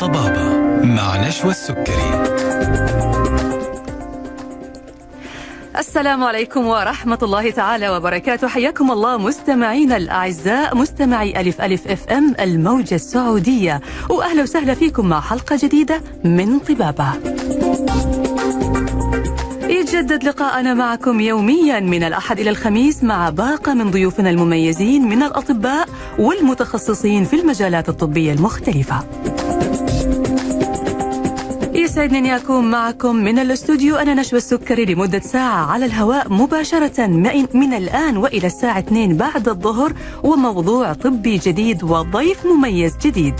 طبابة مع نشوى السكري. السلام عليكم ورحمة الله تعالى وبركاته. حياكم الله مستمعينا الأعزاء مستمعي ألف ألف أف أم الموجة السعودية. وأهلا وسهلا فيكم مع حلقة جديدة من طبابة. يتجدد لقاءنا معكم يوميا من الأحد إلى الخميس مع باقة من ضيوفنا المميزين من الأطباء والمتخصصين في المجالات الطبية المختلفة يسعدني اني أكون معكم من الاستوديو أنا نشوى السكري لمدة ساعة على الهواء مباشرة من الآن وإلى الساعة 2 بعد الظهر وموضوع طبي جديد وضيف مميز جديد.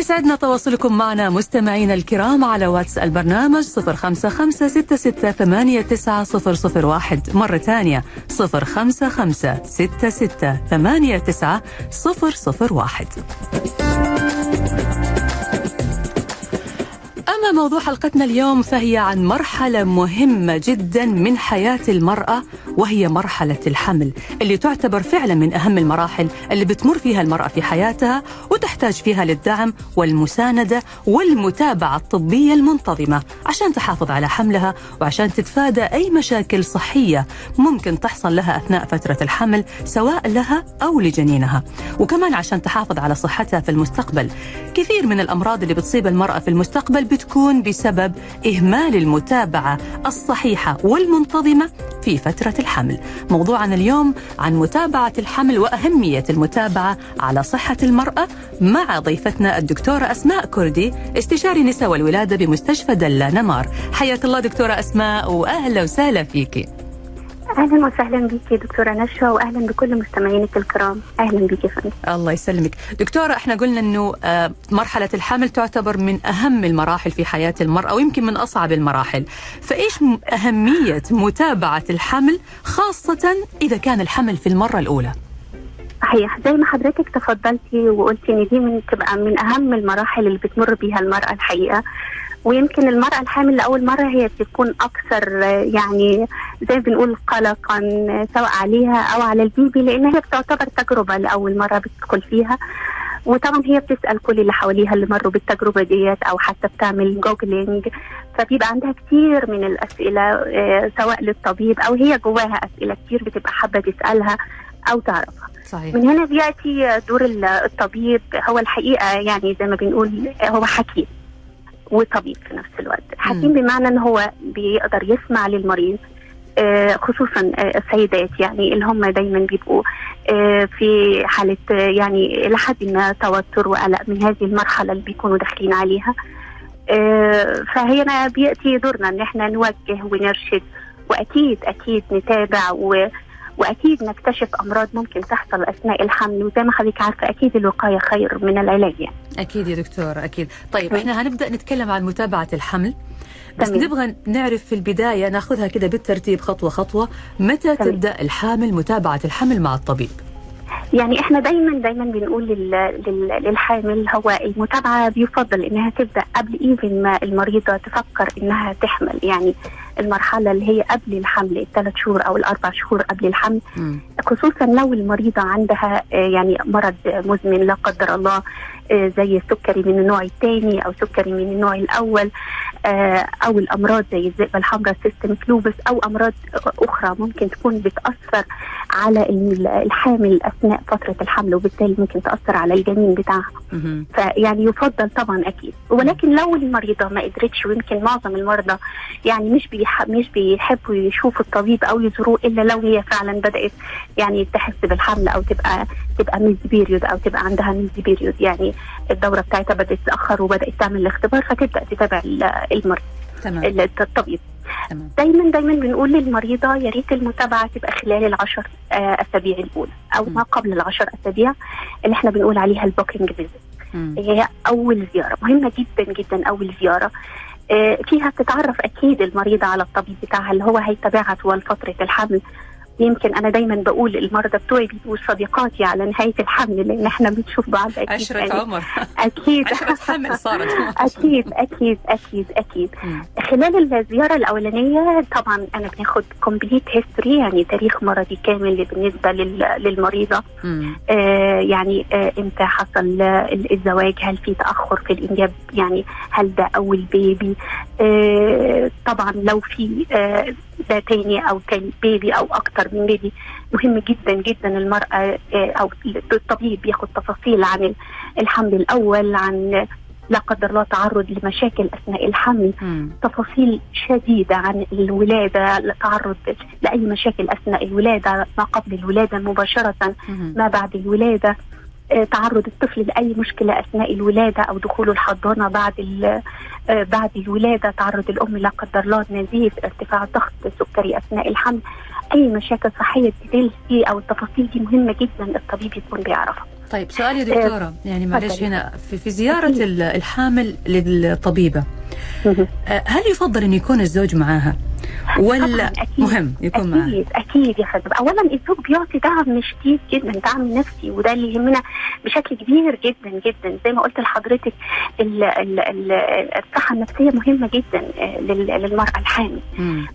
يسعدنا تواصلكم معنا مستمعينا الكرام على واتس البرنامج 05566890001 مرة ثانية 05566890001 أما موضوع حلقتنا اليوم فهي عن مرحلة مهمة جدا من حياة المرأة وهي مرحلة الحمل اللي تعتبر فعلا من أهم المراحل اللي بتمر فيها المرأة في حياتها وتحتاج فيها للدعم والمساندة والمتابعة الطبية المنتظمة عشان تحافظ على حملها وعشان تتفادى أي مشاكل صحية ممكن تحصل لها أثناء فترة الحمل سواء لها أو لجنينها. وكمان عشان تحافظ على صحتها في المستقبل. كثير من الأمراض اللي بتصيب المرأة في المستقبل بتكون بسبب إهمال المتابعة الصحيحة والمنتظمة في فترة الحمل. موضوعنا اليوم عن متابعة الحمل وأهمية المتابعة على صحة المرأة مع ضيفتنا الدكتورة أسماء كردي استشاري نساء والولادة بمستشفى دلا نمار. حياك الله دكتورة أسماء وأهلا وسهلا فيكي أهلا وسهلا بك دكتورة نشوى واهلا بكل مستمعينك الكرام. أهلا بك يا فندم. الله يسلمك. دكتورة إحنا قلنا إنه آه، مرحلة الحمل تعتبر من أهم المراحل في حياة المرأة ويمكن من أصعب المراحل. فإيش م- أهمية متابعة الحمل خاصة إذا كان الحمل في المرة الأولى؟ صحيح. زي ما حضرتك تفضلتي وقلتي إن دي من تبقى من أهم المراحل اللي بتمر بيها المرأة الحقيقة. ويمكن المرأة الحامل لأول مرة هي بتكون أكثر آه، يعني زي ما بنقول قلقا آه، سواء عليها أو على البيبي لأن هي بتعتبر تجربة لأول مرة بتدخل فيها. وطبعا هي بتسأل كل اللي حواليها اللي مروا بالتجربة ديت أو حتى بتعمل googling فبيبقى عندها كتير من الأسئلة آه، سواء للطبيب أو هي جواها أسئلة كتير بتبقى حابة تسألها أو تعرفها. صحيح. من هنا بيأتي دور ال- الطبيب. هو الحقيقة يعني زي ما بنقول هو حكيم. وطبيب في نفس الوقت. حكيم بمعنى إن هو بيقدر يسمع للمريض آه، خصوصا آه، السيدات يعني اللي هم دايما بيبقوا آه، في حالة آه، يعني لحد ما توتر وقلق من هذه المرحلة اللي بيكونوا داخلين عليها. فهنا بيأتي دورنا إن إحنا نوجه ونرشد وأكيد أكيد نتابع و وأكيد نكتشف أمراض ممكن تحصل أثناء الحمل وزي ما حضرتك عارفة أكيد الوقاية خير من العلاج يعني. أكيد يا دكتورة أكيد. طيب إحنا هنبدأ نتكلم عن متابعة الحمل. بس تمام. نبغى نعرف في البداية ناخذها كده بالترتيب خطوة خطوة متى تمام. تبدأ الحامل متابعة الحمل مع الطبيب؟ يعني إحنا دايما دايما بنقول لل... لل... للحامل هو المتابعه بيفضل إنها تبدأ قبل ايفن ما المريضة تفكر إنها تحمل يعني المرحلة اللي هي قبل الحمل الثلاث شهور أو الأربع شهور قبل الحمل مم. خصوصا لو المريضة عندها آه، يعني مرض مزمن لا قدر الله زي السكري من النوع الثاني أو سكري من النوع الأول آه، أو الأمراض زي الذئبة الحمراء systemic lupus أو أمراض أخرى ممكن تكون بتأثر على ال- الحامل أثناء فترة الحمل وبالتالي ممكن تأثر على الجنين بتاعها. فيعني يفضل طبعا أكيد. ولكن لو المريضة ما قدرتش ويمكن معظم المرضى يعني مش بيح مش بيحبوا يشوفوا الطبيب أو يزوروه إلا لو هي فعلا بدأت يعني تحس بالحمل أو تبقى تبقى missed period أو تبقى عندها missed period يعني الدورة بتاعتها بدأت تتأخر وبدأت تعمل الاختبار فتبدأ تتابع ال- المريض تمام. ال- الطبيب. تمام. دايما دايما بنقول للمريضة يا ريت المتابعة تبقى خلال العشر آه، أسابيع الأولى أو ما قبل العشر أسابيع اللي إحنا بنقول عليها ال booking visit. هي أول زيارة مهمة جدا جدا أول زيارة. آه، فيها بتتعرف أكيد المريضة على الطبيب بتاعها اللي هو هيتابعها طوال فترة الحمل. يمكن أنا دايما بقول المرضى بتوعي بيبقوا صديقاتي على نهاية الحمل لأن إحنا بنشوف بعض أكيد عشرة يعني. عمر. أكيد. حمل صارت. أكيد أكيد أكيد أكيد. خلال الزيارة الأولانية طبعا أنا بناخد complete history يعني تاريخ مرضي كامل بالنسبة لل- للمريضة. آه يعني آه إمتى حصل الزواج؟ هل في تأخر في الإنجاب؟ يعني هل ده أول بيبي طبعا لو في آه ده تاني أو تاني بيبي أو أكتر من بيبي مهم جدا جدا المرأة آه أو الطبيب ياخد تفاصيل عن الحمل الأول عن لا قدر الله تعرض لمشاكل أثناء الحمل مم. تفاصيل شديدة عن الولادة التعرض لأي مشاكل أثناء الولادة ما قبل الولادة مباشرة مم. ما بعد الولادة آه، تعرض الطفل لأي مشكلة أثناء الولادة أو دخوله الحضانة بعد ال- آه، بعد الولادة تعرض الأم لا قدر الله نزيف ارتفاع ضغط سكري أثناء الحمل. أي مشاكل صحية ال details دي أو التفاصيل دي مهمة جدا الطبيب يكون بيعرفها. طيب سؤال يا دكتورة يعني معلش. هنا في, في زيارة ال- الحامل للطبيبة. آه، هل يفضل أن يكون الزوج معاها؟ ولا. مهم يكون معاها أكيد أكيد يا فندم اولا الزوج بيعطي دعم شديد جدا دعم نفسي وده اللي يهمنا بشكل كبير جدا جدا زي ما قلت لحضرتك ال- ال- ال- الصحة النفسية مهمة جدا آه، لل- للمرأة الحامل.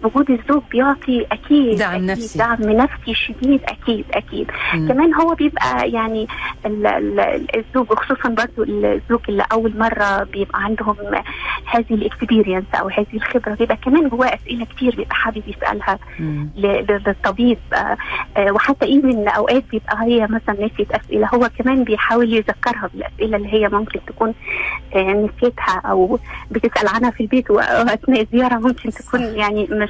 وجود الزوج بيعطي أكيد دعم أكيد نفسي. دعم نفسي شديد أكيد أكيد مم. كمان هو بيبقى يعني ال- ال- الزوج وخصوصا برضو الزوج اللي أول مرة بيبقى عندهم هذه ال experience أو هذه الخبرة بيبقى كمان جواه أسئلة كتير بيبقى حابب يسألها مم. للطبيب آه، آه، وحتى even أوقات بيبقى هي مثلا نسيت أسئلة هو كمان بيحاول يذكرها بالأسئلة اللي هي ممكن تكون آه، نسيتها أو بتسأل عنها في البيت واثناء الزياره ممكن تكون يعني مش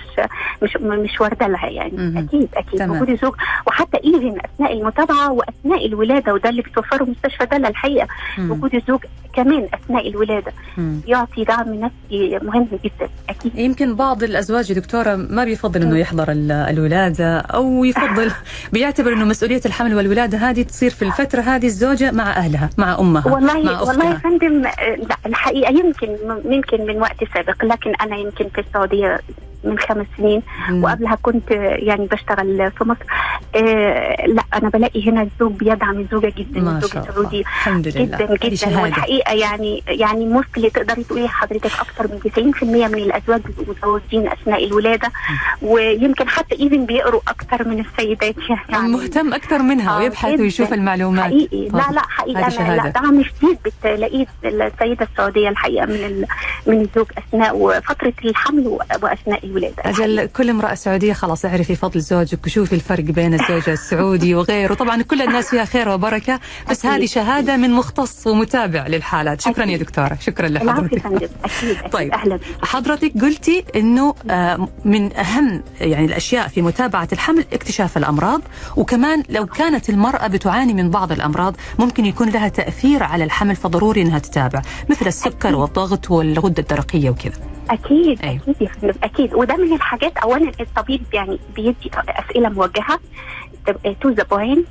مش مش واردة لها يعني مهم. أكيد أكيد. وجود الزوج وحتى even أثناء المتابعة وأثناء الولادة وده اللي بتوفره مستشفى دلة الحقيقة مم. وجود الزوج كمان أثناء الولادة مم. يعطي دعم نفسي مهم جدا أكيد يمكن بعض الأزواج دكتورة ما بيفضل إنه يحضر ال- الولادة أو يفضل بيعتبر إنه مسؤولية الحمل والولادة هذه تصير في الفترة هذه الزوجة مع أهلها مع أمها مع والله والله يا فندم آه، لا الحقيقة يمكن يمكن من وقت سابق لكن أنا يمكن في السعودية من خمس سنين. مم. وقبلها كنت يعني بشتغل في مصر. آه لا أنا بلاقي هنا الزوج بيدعم الزوجة جدا ما الزوج شاء الله. السعودي الحمد لله. جدا جدا. والحقيقة يعني يعني موستلي تقدري تقولي حضرتك أكثر من 90% من الأزواج بيبقوا متزوجين أثناء الولادة. ويمكن حتى ايفن بيقروا أكثر من السيدات يعني. مهتم أكثر منها آه، ويبحث. ويشوف المعلومات. حقيقي. لا. لا حقيقي أنا. لا دعم شديد بتلاقيه السيدة السعودية الحقيقة من. من الزوج أثناء فتره الحمل وأثناء الولادة. أجل كل امرأة سعودية خلاص اعرفي فضل زوجك وشوفي الفرق بين الزوج السعودي وغيره. طبعا كل الناس فيها خير وبركة بس أكيد. هذه شهادة من مختص ومتابع للحالات. شكرا يا أكيد. دكتورة. شكرا العفو يا لحضرتك فندم. أكيد أكيد. طيب. أهلا. حضرتك قلتي إنه آه، من أهم يعني الأشياء في متابعة الحمل اكتشاف الأمراض وكمان لو كانت المرأة بتعاني من بعض الأمراض ممكن يكون لها تأثير على الحمل فضروري إنها تتابع مثل السكر والضغط والغدة الدرقية وكذا. أكيد أيوة. أكيد يا فندم أكيد وده من الحاجات اولا الطبيب يعني بيدي أسئلة موجهة to the point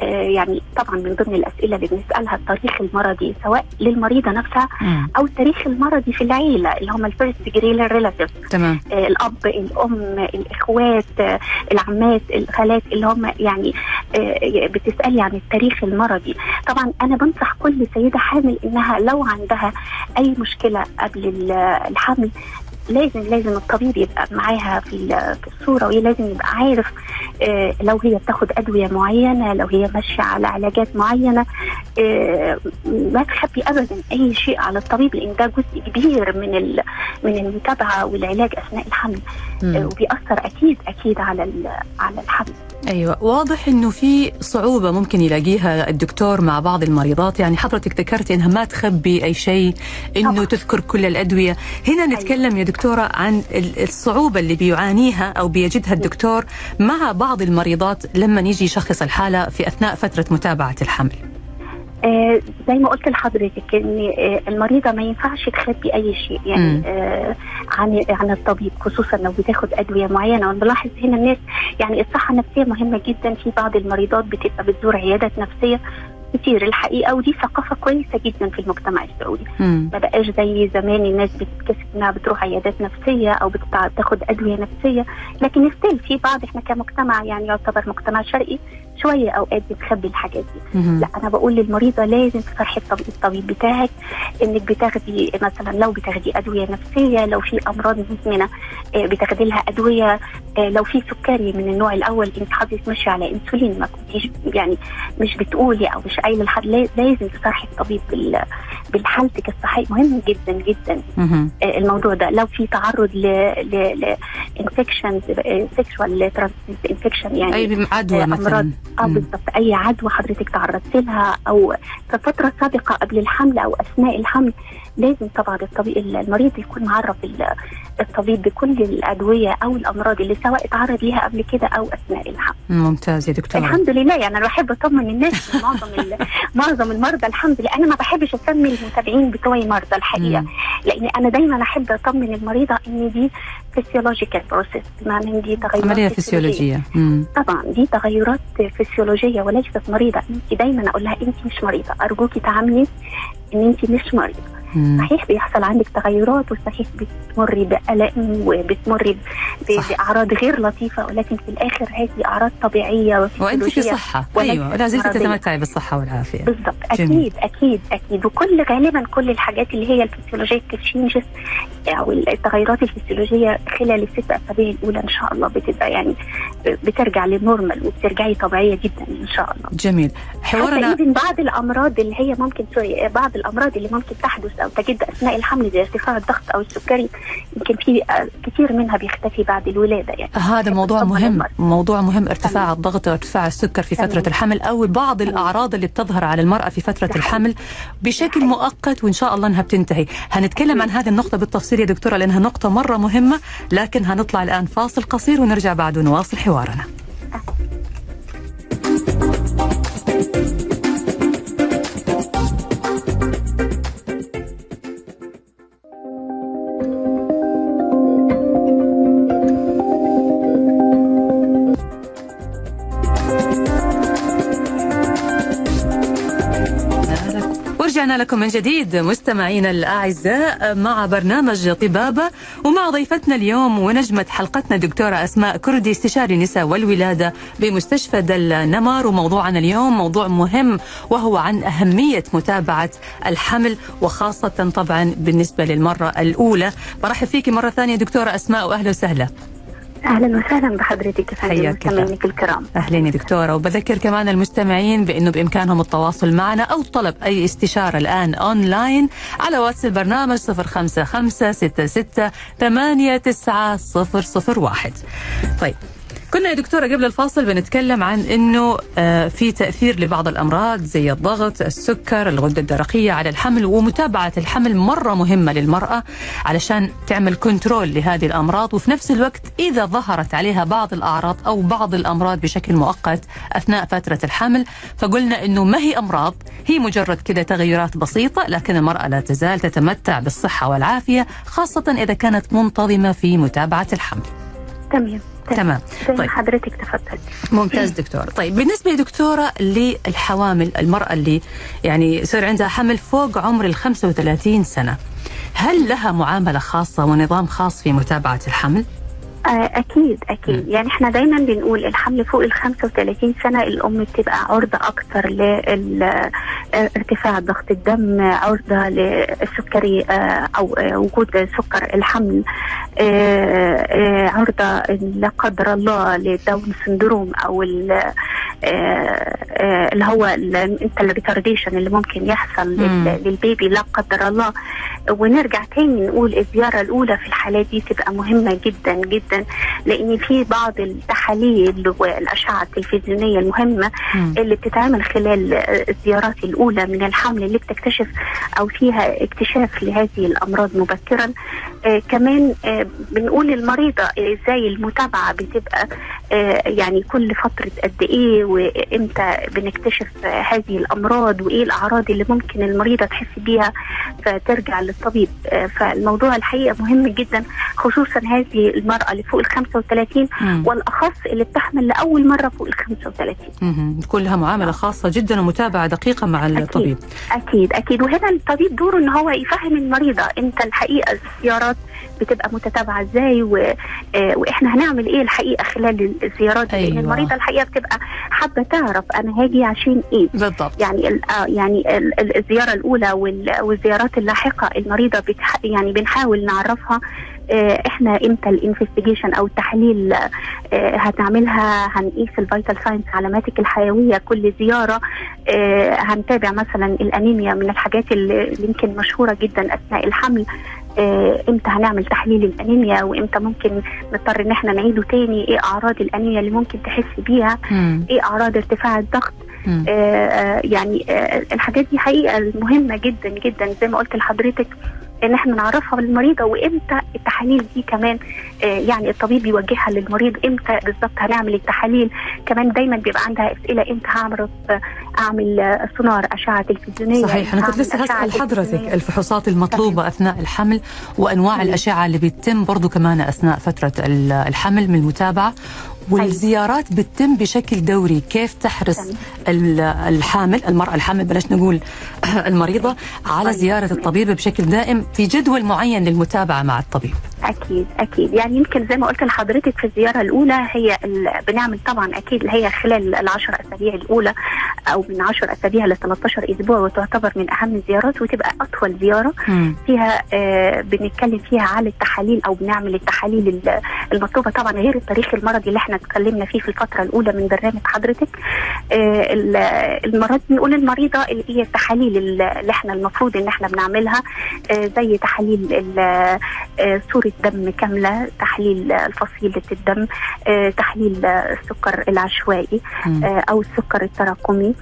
يعني طبعا من ضمن الأسئلة اللي بنسألها التاريخ المرضي سواء للمريضة نفسها أو التاريخ المرضي في العيلة اللي هم ال first degree relative تمام. آه، الأب الأم الإخوات آه، العمات الخالات اللي هم يعني آه، بتسالي عن التاريخ المرضي. طبعا أنا بنصح كل سيدة حامل إنها لو عندها أي مشكلة قبل ال- الحمل لازم لازم الطبيب يبقى معاها في ال- في الصورة ولازم يبقى عارف آه، لو هي بتاخد أدوية معينة لو هي ماشية على علاجات معينة آه، ما تخبي ابدا أي شيء على الطبيب لأن ده جزء كبير من من المتابعة والعلاج أثناء الحمل آه،. وبيأثر أكيد أكيد على على الحمل أيوه. واضح إنه في صعوبة ممكن يلاقيها الدكتور مع بعض المريضات. يعني حضرتك ذكرتي إنها ما تخبي أي شيء إنه طبعاً. تذكر كل الأدوية. هنا نتكلم يا دكتورة عن ال- الصعوبة اللي بيعانيها أو بيجدها الدكتور مع بعض المريضات لما يجي يشخص الحالة في أثناء فترة متابعة الحمل. آه زي ما قلت لحضرتك إن آه المريضة ما ينفعش تخبي أي شيء. يعني آه عن عن الطبيب خصوصا لو بتاخد أدوية معينة. وأنا بلاحظ هنا الناس يعني الصحة النفسية مهمة جدا. في بعض المريضات بتبقى بتزور عيادات نفسية كتير. الحقيقة ودي ثقافة كويسة جدا في المجتمع السعودي. ما بقاش زي زمان الناس بتتكسف إنها بتروح عيادات نفسية أو بتاخد أدوية نفسية. لكن ستيل في بعض إحنا كمجتمع يعني يعتبر مجتمع شرقي شوية أوقات بتخبي الحاجات دي. مم. لا أنا بقول للمريضة لازم تصحي الطبيب, بتاعك إنك بتاخدي مثلا لو بتاخدي أدوية نفسية لو في أمراض مزمنه آه، بتاخدي لها أدوية آه، لو في سكري من النوع الأول انت حضرتك ماشيه على إنسولين ما كنتيش يعني مش بتقولي أو مش قايلة لحد لا- لازم تصحي الطبيب بحالتك الصحية. مهم جدا جدا. مم. آه، الموضوع ده. لو في تعرض ل ل infection sexual infection يعني اي عدوى مثلا. آه. بالضبط أي عدوى حضرتك تعرضت لها أو في فترة سابقة قبل الحمل أو أثناء الحمل لازم طبعا الطبيب المريض يكون معرف ال- الطبيب بكل الأدوية أو الأمراض اللي سواء اتعرض ليها قبل كده أو أثناء الحمل. ممتاز يا دكتورة. الحمد لله. يعني أنا بحب أطمن الناس معظم معظم المرضى الحمد لله. أنا ما بحبش أسمي المتابعين بتوعي مرضى الحقيقة. مم. لأن أنا دايما أحب أطمن المريضة إن دي physiological process بمعنى ان دي تغيرات عملية فسيولوجية. مم. طبعا دي تغيرات فسيولوجية وليست مريضة. انت دايما أقول لها انت مش مريضة. أرجوكي تعاملي إن انت مش مريضة. مم. صحيح بيحصل عندك تغيرات وصحيح بتمري بألم وبتمري. بأعراض غير لطيفة ولكن في الآخر هذه أعراض طبيعية وأنت في صحة وليست أيوه لا زلت مرضية. تتمتعي بالصحة والعافية بالضبط جميل. أكيد أكيد أكيد وكل غالبا كل الحاجات اللي هي الفسيولوجية التشينجز أو التغيرات الفسيولوجية خلال الست أسابيع الأولى إن شاء الله بتبقى يعني بترجع لل normal وبترجعي طبيعية جدا إن شاء الله جميل حوارنا بعض الأمراض اللي هي ممكن بعض الأمراض اللي ممكن تحدث أو تجد أثناء الحمل زي ارتفاع الضغط أو السكري يمكن في آه، كثير منها بيختفي بعد الولادة يعني هذا موضوع مهم. موضوع مهم ارتفاع الضغط وارتفاع السكر في تمام. الحمل أو بعض تمام. الأعراض اللي بتظهر على المرأة في فترة ده الحمل بشكل حقيقي. مؤقت وإن شاء الله أنها بتنتهي هنتكلم عن هذه النقطة بالتفصيل يا دكتورة لأنها نقطة مرة مهمة لكن هنطلع الآن فاصل قصير ونرجع بعد ونواصل حوارنا لكم من جديد مستمعينا الأعزاء مع برنامج طبابة ومع ضيفتنا اليوم ونجمة حلقتنا دكتوره أسماء كردي استشاري النساء والولادة بمستشفى دل نمر وموضوعنا اليوم موضوع مهم وهو عن أهمية متابعة الحمل وخاصة طبعا بالنسبة للمرة الأولى. برحب فيك مرة ثانية دكتورة أسماء واهلا وسهلا. أهلا وسهلا بحضرتك حياك الله. الكرام. أهلين يا دكتورة. وبذكر كمان المستمعين بأنه بإمكانهم التواصل معنا أو طلب أي استشارة الآن أونلاين على واتس البرنامج 055 66 89001 طيب كنا يا دكتورة قبل الفاصل بنتكلم عن إنه آه، في تأثير لبعض الأمراض زي الضغط، السكر، الغدة الدرقية على الحمل ومتابعة الحمل مرة مهمة للمرأة علشان تعمل control لهذه الأمراض وفي نفس الوقت إذا ظهرت عليها بعض الأعراض أو بعض الأمراض بشكل مؤقت أثناء فترة الحمل فقلنا إنه ما هي أمراض هي مجرد كده تغيرات بسيطة لكن المرأة لا تزال تتمتع بالصحة والعافية خاصة إذا كانت منتظمة في متابعة الحمل. تمام تمام زي طيب. حضرتك تفضل ممتاز دكتورة طيب بالنسبة يا دكتورة للحوامل المرأة اللي يعني يصير عندها حمل فوق عمر ال 35 سنة هل لها معاملة خاصة ونظام خاص في متابعة الحمل؟ آه، أكيد أكيد. يعني إحنا دايما بنقول الحمل فوق ال 35 سنة الأم بتبقى عرضة أكثر لارتفاع ضغط الدم عرضة للسكري آه، أو آه، وجود سكر الحمل آه، آه، عرضة لا قدر الله ل Down syndrome أو ال- آه، آه، اللي هو ال mental retardation اللي ممكن يحصل مم. للبيبي لا قدر الله. ونرجع تاني نقول الزيارة الأولى في الحالات دي تبقى مهمة جدا جدا. لأن في بعض التحاليل والأشعة التلفزيونية المهمة مم. اللي بتتعمل خلال الزيارات الأولى من الحمل اللي بتكتشف أو فيها اكتشاف لهذه الأمراض مبكرا آه كمان آه بنقول للمريضه إزاي المتابعة بتبقى آه يعني كل فترة قد إيه إيه وإمتى بنكتشف هذه الأمراض وإيه الأعراض اللي ممكن المريضة تحس بيها فترجع للطبيب آه، فالموضوع الحقيقة مهم جدا خصوصا هذه المرأة اللي فوق ال 35 مم. والأخص اللي بتحمل لأول مرة فوق ال 35 مهم. كلها معاملة خاصة جدا ومتابعة دقيقة مع الطبيب أكيد أكيد وهنا الطبيب دوره إن هو يفهم المريضة أنت الحقيقة الزيارات بتبقى متتابعة إزاي و... آه، وإحنا هنعمل إيه الحقيقة خلال الزيارات دي؟ لأن أيوة. المريضة الحقيقة بتبقى حابة تعرف أنا هاجي عشان إيه بالضبط يعني ال- آه يعني ال- ال- الزيارة الأولى وال- والزيارات اللاحقة المريضة بتح يعني بنحاول نعرفها آه، إحنا إمتى ال investigation أو التحليل آه، هتعملها هنقيس ال vital signs علاماتك الحيوية كل زيارة. آه، هنتابع مثلا الأنيميا من الحاجات اللي يمكن مشهورة جدا أثناء الحمل. آه، إمتى هنعمل تحليل الأنيميا؟ وإمتى ممكن نضطر إن إحنا نعيده تاني؟ إيه أعراض الأنيميا اللي ممكن تحس بيها. إيه أعراض ارتفاع الضغط. آه، آه، يعني آه، الحاجات دي حقيقة مهمة جدا جدا. زي ما قلت لحضرتك إن إحنا نعرفها للمريضة وإمتى التحاليل دي كمان آه، يعني الطبيب يوجهها للمريض إمتى بالظبط هنعمل التحاليل كمان دايما بيبقى عندها أسئلة إمتى هعمل أعمل آه، سونار أشعة تلفزيونية صحيح أنا كنت لسه هسأل حضرتك. الفحوصات المطلوبة أثناء الحمل وأنواع. الأشعة اللي بتتم برضو كمان أثناء فترة ال- الحمل من المتابعة والزيارات بتتم بشكل دوري. كيف تحرص الحامل المرأة الحامل بلاش نقول المريضة على طيب. زيارة الطبيب بشكل دائم في جدول معين للمتابعة مع الطبيب. أكيد أكيد يعني يمكن زي ما قلت لحضرتك في الزيارة الأولى هي ال... بنعمل طبعا أكيد اللي هي خلال العشر أسابيع الأولى أو من 10 أسابيع ل 13 أسبوع وتعتبر من أهم الزيارات وتبقى أطول زيارة مم. فيها آه بنتكلم فيها على التحاليل أو بنعمل التحاليل ال- المطلوبة طبعا غير التاريخ المرضي اللي إحنا اتكلمنا فيه في الفترة الأولى من برنامج حضرتك آه ال- المرض بنقول المريضة اللي هي التحاليل ال- اللي إحنا المفروض إن إحنا بنعملها آه زي تحاليل ال- آه صورة دم كاملة تحليل فصيلة الدم آه تحليل السكر العشوائي. آه، أو السكر التراكمي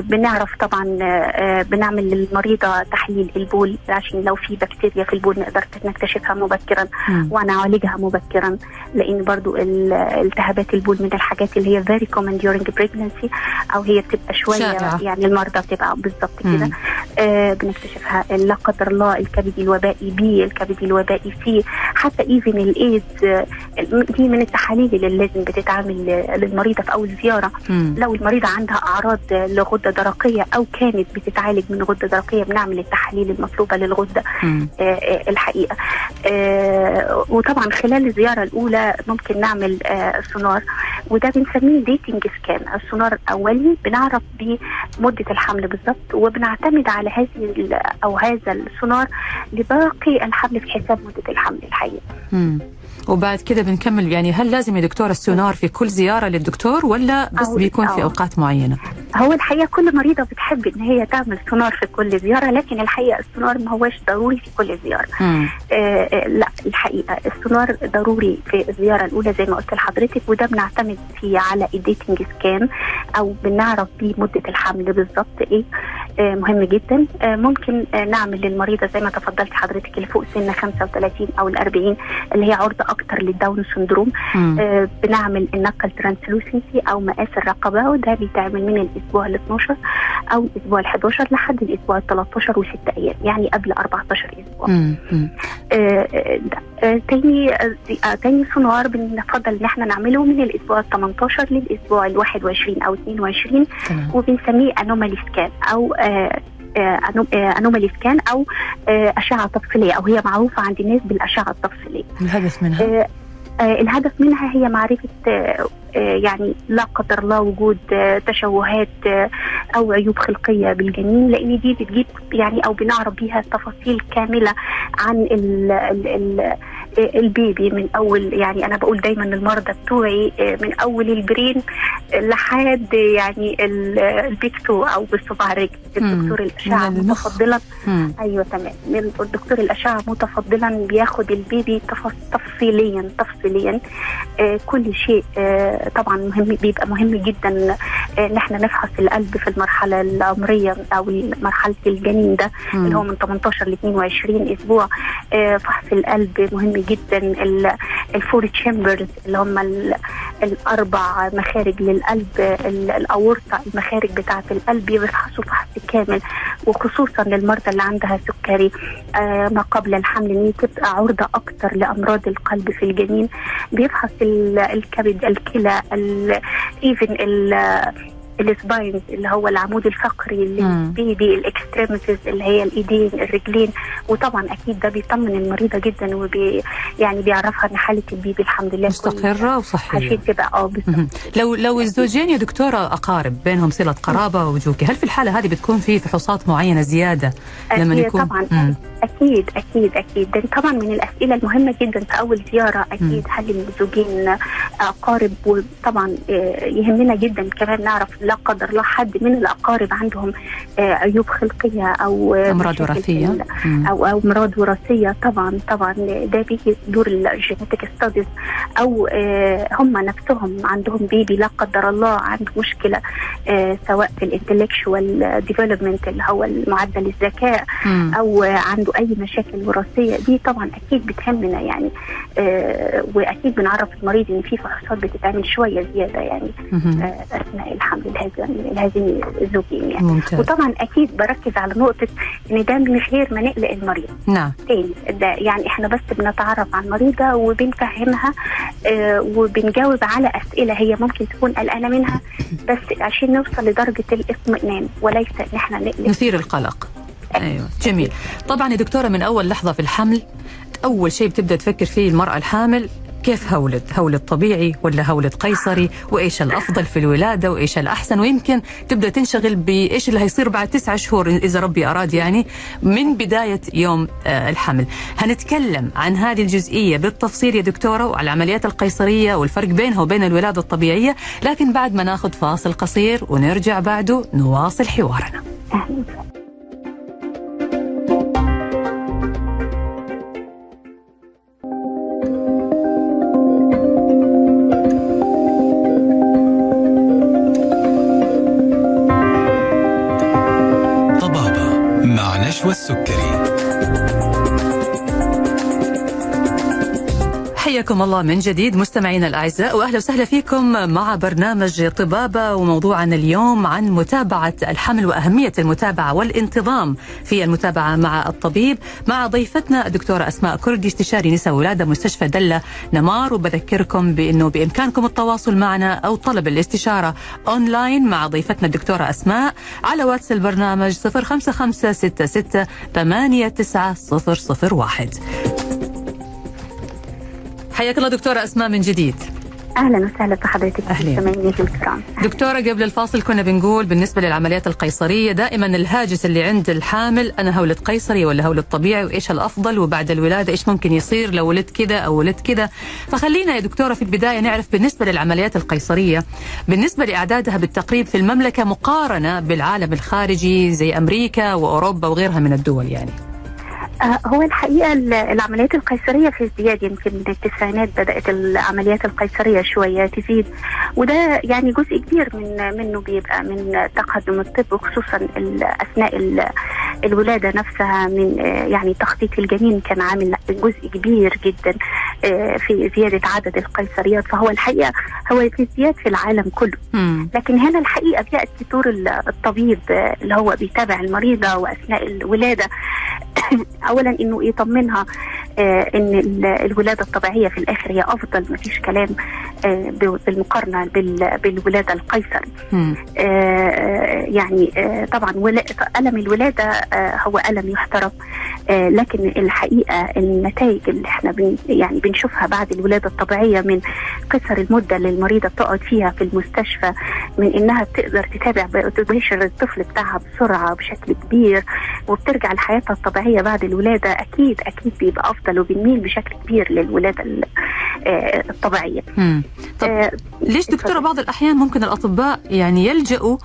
بنعرف طبعا آه، آه، بنعمل للمريضة تحليل البول عشان لو في بكتيريا في البول نقدر نكتشفها مبكرا. ونعالجها مبكرا لأن برضو ال- التهابات البول من الحاجات اللي هي very common during pregnancy أو هي بتبقى شوية شائعة. يعني المرضى بتبقى بالظبط. كده آه بنكتشفها لا قدر الله الكبدي الوبائي بي الكبدي الوبائي سي حتى even الايدز آه، دي من التحاليل اللي لازم بتتعمل آه، للمريضة في أول زيارة مم. لو المريضة عندها أعراض لغدة درقية أو كانت بتتعالج من غدة درقية بنعمل التحاليل المطلوبة للغدة. مم. آه، آه، الحقيقة. آه، وطبعا خلال الزيارة الأولى ممكن نعمل سونار. وده بنسميه dating scan السونار الأولي بنعرف بيه مدة الحمل بالظبط وبنعتمد على هذه أو هذا السونار لباقي الحمل في حساب مدة الحمل الحقيقة مم. وبعد كده بنكمل يعني هل لازم يا دكتور السونار في كل زيارة للدكتور ولا بس بيكون في أو. أوقات معينة؟ هو الحقيقة كل مريضة بتحب إن هي تعمل سونار في كل زيارة لكن الحقيقة السونار ما هوش ضروري في كل زيارة. آه آه لا الحقيقة السونار ضروري في الزيارة الأولى زي ما قلت لحضرتك وده بنعتمد فيه على ال dating scan أو بنعرف بيه مدة الحمل بالظبط إيه آه مهم جدا آه ممكن آه نعمل للمريضة زي ما تفضلت حضرتك اللي فوق سن 35 أو ال 40 اللي هي عرضه أكتر لل Down syndrome. آه، بنعمل ال nuchal translucency أو مقاس الرقبة وده بيتعمل من الأسبوع ال 12 أو الأسبوع ال 11 لحد الأسبوع ال 13 وست أيام يعني قبل 14 أسبوع. آه، آه، آه، تاني تاني سونار بنفضل إن إحنا نعمله من الأسبوع ال 18 للأسبوع ال 21 أو 22 تمام وبنسميه anomaly scan أو آه، آه، أنومالي سكان أو آه، أشعة تفصيلية أو هي معروفة عند الناس بالأشعة التفصيلية. الهدف منها الهدف منها هي معرفة آه، يعني لا قدر الله وجود تشوهات أو عيوب خلقية بالجنين لأن دي بتجيب يعني أو بنعرف بيها تفاصيل كاملة عن ال ال ال البيبي من أول يعني أنا بقول دايما للمرضى بتوعي آه، من أول البرين لحد يعني ال- البيكتو أو بالصباع الرجل. الدكتور المخ. متفضلا. أيوه تمام الدكتور الأشعة متفضلا بياخد البيبي تف- تفصيليا تفصيليا آه كل شيء آه طبعا مهم بيبقى مهم جدا آه إن إحنا نفحص القلب في المرحلة العمرية أو مرحلة الجنين ده. اللي هو من 18 ل 22 أسبوع فحص القلب مهم جدا. ال- ال four chambers اللي هم ال- الأربع مخارج للقلب ال- الأورطة المخارج بتاعة القلب بيفحصوا فحص كامل وخصوصا للمرضى اللي عندها سكري. آه ما قبل الحمل إن تبقى عرضة أكتر لأمراض القلب في الجنين. بيفحص ال- الكبد الكلى even ال spines اللي هو العمود الفقري. للبيبي ال extremities اللي هي الإيدين الرجلين. وطبعا أكيد ده بيطمن المريضة جدا وبي يعني بيعرفها إن حالة البيبي الحمد لله مستقرة وصحية. عشان تبقى آه. لو لو الزوجين يا دكتورة أقارب بينهم صلة قرابة وجوكي هل في الحالة هذه بتكون في فحوصات معينة زيادة لما أكيد يكون؟ طبعا. مم. أكيد أكيد أكيد. ده طبعا من الأسئلة المهمة جدا في أول زيارة أكيد هل الزوجين أقارب؟ وطبعا آه، يهمنا جدا كمان نعرف لا قدر الله حد من الأقارب عندهم آه، عيوب خلقية أو آه، أمراض وراثية. أو أو أمراض وراثية. طبعا طبعا ده بيجي دور ال genetic studies أو آه، هم نفسهم عندهم بيبي لا قدر الله عنده مشكلة آه، سواء في ال intellectual development اللي هو معدل الذكاء. أو عنده أي مشاكل وراثية. دي طبعا أكيد بتهمنا يعني وأكيد بنعرف المريض إن في فحوصات بتتعمل شوية زيادة يعني أثناء الحمل. الهزمي الزوجين يعني. ممتاز. وطبعا أكيد بركز على نقطة ان ده من غير ما نقلق المريض. نعم. تاني ده يعني إحنا بس بنتعرف على المريضة وبنفهمها آه وبنجاوب على أسئلة هي ممكن تكون قلقانة منها بس عشان نوصل لدرجة الاطمئنان وليس إن إحنا نقلق. نثير القلق. أيوه جميل. طبعا يا دكتورة من أول لحظة في الحمل أول شيء بتبدأ تفكر فيه المرأة الحامل كيف هولد؟ هولد طبيعي ولا هولد قيصري؟ وإيش الأفضل في الولادة؟ وإيش الأحسن؟ ويمكن تبدأ تنشغل بإيش اللي هيصير بعد تسعة شهور إذا ربي أراد يعني من بداية يوم آه، الحمل. هنتكلم عن هذه الجزئية بالتفصيل يا دكتورة وعلى العمليات القيصرية والفرق بينها وبين الولادة الطبيعية لكن بعد ما ناخذ فاصل قصير ونرجع بعده نواصل حوارنا. حياكم الله من جديد مستمعينا الأعزاء وأهلا وسهلا فيكم مع برنامج طبابة وموضوعنا اليوم عن متابعة الحمل وأهمية المتابعة والانتظام في المتابعة مع الطبيب مع ضيفتنا الدكتورة أسماء كردي استشاري نساء ولادة مستشفى دلة نمار وبذكركم بأنه بإمكانكم التواصل معنا أو طلب الاستشارة أونلاين مع ضيفتنا الدكتورة أسماء على واتس البرنامج 05566 89001 حياك الله دكتورة أسماء من جديد. أهلا وسهلا بحضرتك. مستمعيني الكرام. دكتورة قبل الفاصل كنا بنقول بالنسبة للعمليات القيصرية دائما الهاجس اللي عند الحامل أنا هولد قيصري ولا هولد طبيعي وإيش الأفضل؟ وبعد الولادة إيش ممكن يصير؟ لو ولدت كذا أو ولدت كذا فخلينا يا دكتورة في البداية نعرف بالنسبة للعمليات القيصرية بالنسبة لإعدادها بالتقريب في المملكة مقارنة بالعالم الخارجي زي أمريكا وأوروبا وغيرها من الدول يعني. هو الحقيقة ال- العمليات القيصرية في ازدياد يمكن من التسعينات بدأت العمليات القيصرية شوية تزيد وده يعني جزء كبير من منه بيبقى من تقدم الطب وخصوصا أثناء ال- الولادة نفسها من آه، يعني تخطيط الجنين كان عامل جزء كبير جدا آه، في زيادة عدد القيصريات فهو الحقيقة هو في ازدياد في العالم كله. لكن هنا الحقيقة بيأتي دور ال- الطبيب اللي هو بيتابع المريضة وأثناء الولادة اولا إنه يطمنها آه إن ال- الولادة الطبيعية في الآخر هي أفضل ما فيش كلام آه بالمقارنة بال- بالولادة. آه يعني طبعا ألم الولادة هو ألم يحترم. آه لكن الحقيقة النتائج اللي إحنا بن يعني بنشوفها بعد الولادة الطبيعية من قصر المدة اللي المريضة بتقعد فيها في المستشفى من إنها بتقدر تتابع ب- تباشر الطفل بتاعها بسرعة بشكل كبير وبترجع لحياتها الطبيعية بعد الولادة أكيد أكيد بيبقى أفضل وبنميل بشكل كبير آه الطبيعيه. مم. طب آه ليش دكتورة بعض الأحيان ممكن الأطباء يعني يلجأوا